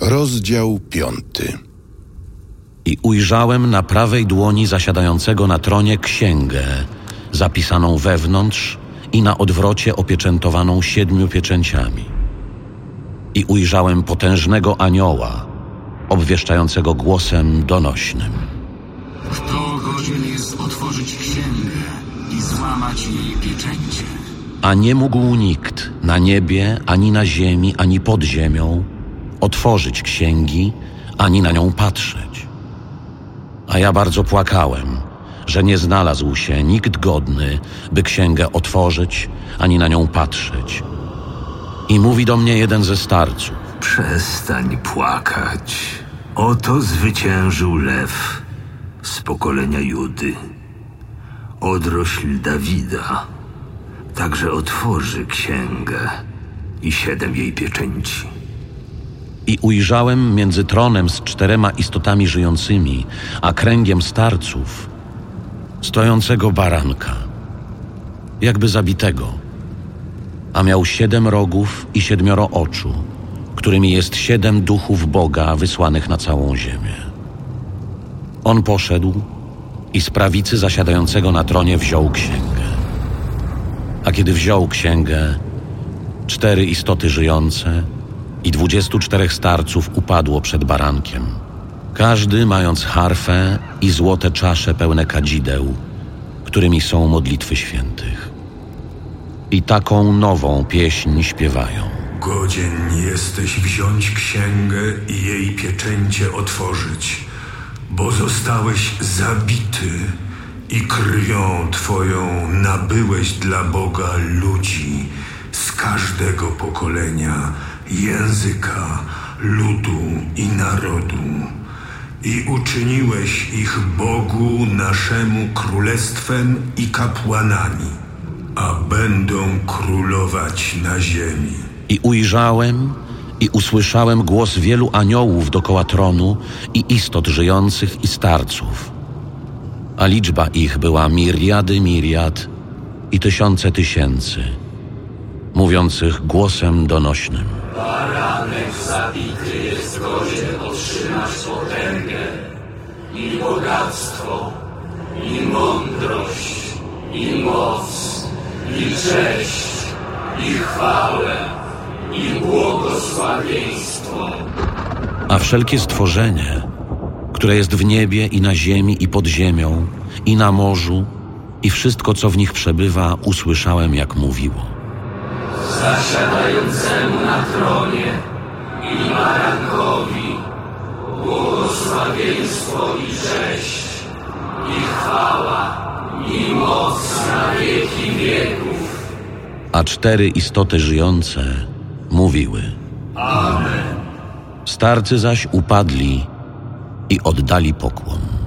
Rozdział piąty. I ujrzałem na prawej dłoni zasiadającego na tronie księgę, zapisaną wewnątrz i na odwrocie opieczętowaną siedmiu pieczęciami. I ujrzałem potężnego anioła, obwieszczającego głosem donośnym. Kto godzien jest otworzyć księgę i złamać jej pieczęcie? A nie mógł nikt na niebie, ani na ziemi, ani pod ziemią otworzyć księgi, ani na nią patrzeć. A ja bardzo płakałem, że nie znalazł się nikt godny, by księgę otworzyć, ani na nią patrzeć. I mówi do mnie jeden ze starców. Przestań płakać. Oto zwyciężył lew z pokolenia Judy. Odrośl Dawida także otworzy księgę i siedem jej pieczęci. I ujrzałem między tronem z czterema istotami żyjącymi, a kręgiem starców, stojącego baranka, jakby zabitego, a miał siedem rogów i siedmioro oczu, którymi jest siedem duchów Boga wysłanych na całą ziemię. On poszedł i z prawicy zasiadającego na tronie wziął księgę. A kiedy wziął księgę, cztery istoty żyjące i dwudziestu czterech starców upadło przed barankiem. Każdy mając harfę i złote czasze pełne kadzideł, którymi są modlitwy świętych. I taką nową pieśń śpiewają. Godzien jesteś wziąć księgę i jej pieczęcie otworzyć, bo zostałeś zabity i krwią Twoją nabyłeś dla Boga ludzi z każdego pokolenia, języka, ludu i narodu. I uczyniłeś ich Bogu naszemu królestwem i kapłanami, a będą królować na ziemi. I ujrzałem i usłyszałem głos wielu aniołów dokoła tronu i istot żyjących i starców. A liczba ich była miriady miriad i tysiące tysięcy, mówiących głosem donośnym. Baranek zabity jest godzien otrzymać potęgę i bogactwo, i mądrość, i moc, i cześć, i chwałę, i błogosławieństwo. A wszelkie stworzenie, które jest w niebie i na ziemi i pod ziemią, i na morzu, i wszystko, co w nich przebywa, usłyszałem, jak mówiło. Zasiadającemu na tronie i barankowi błogosławieństwo i cześć, i chwała, i moc na wieki wieków. A cztery istoty żyjące mówiły. Amen. Starcy zaś upadli i oddali pokłon.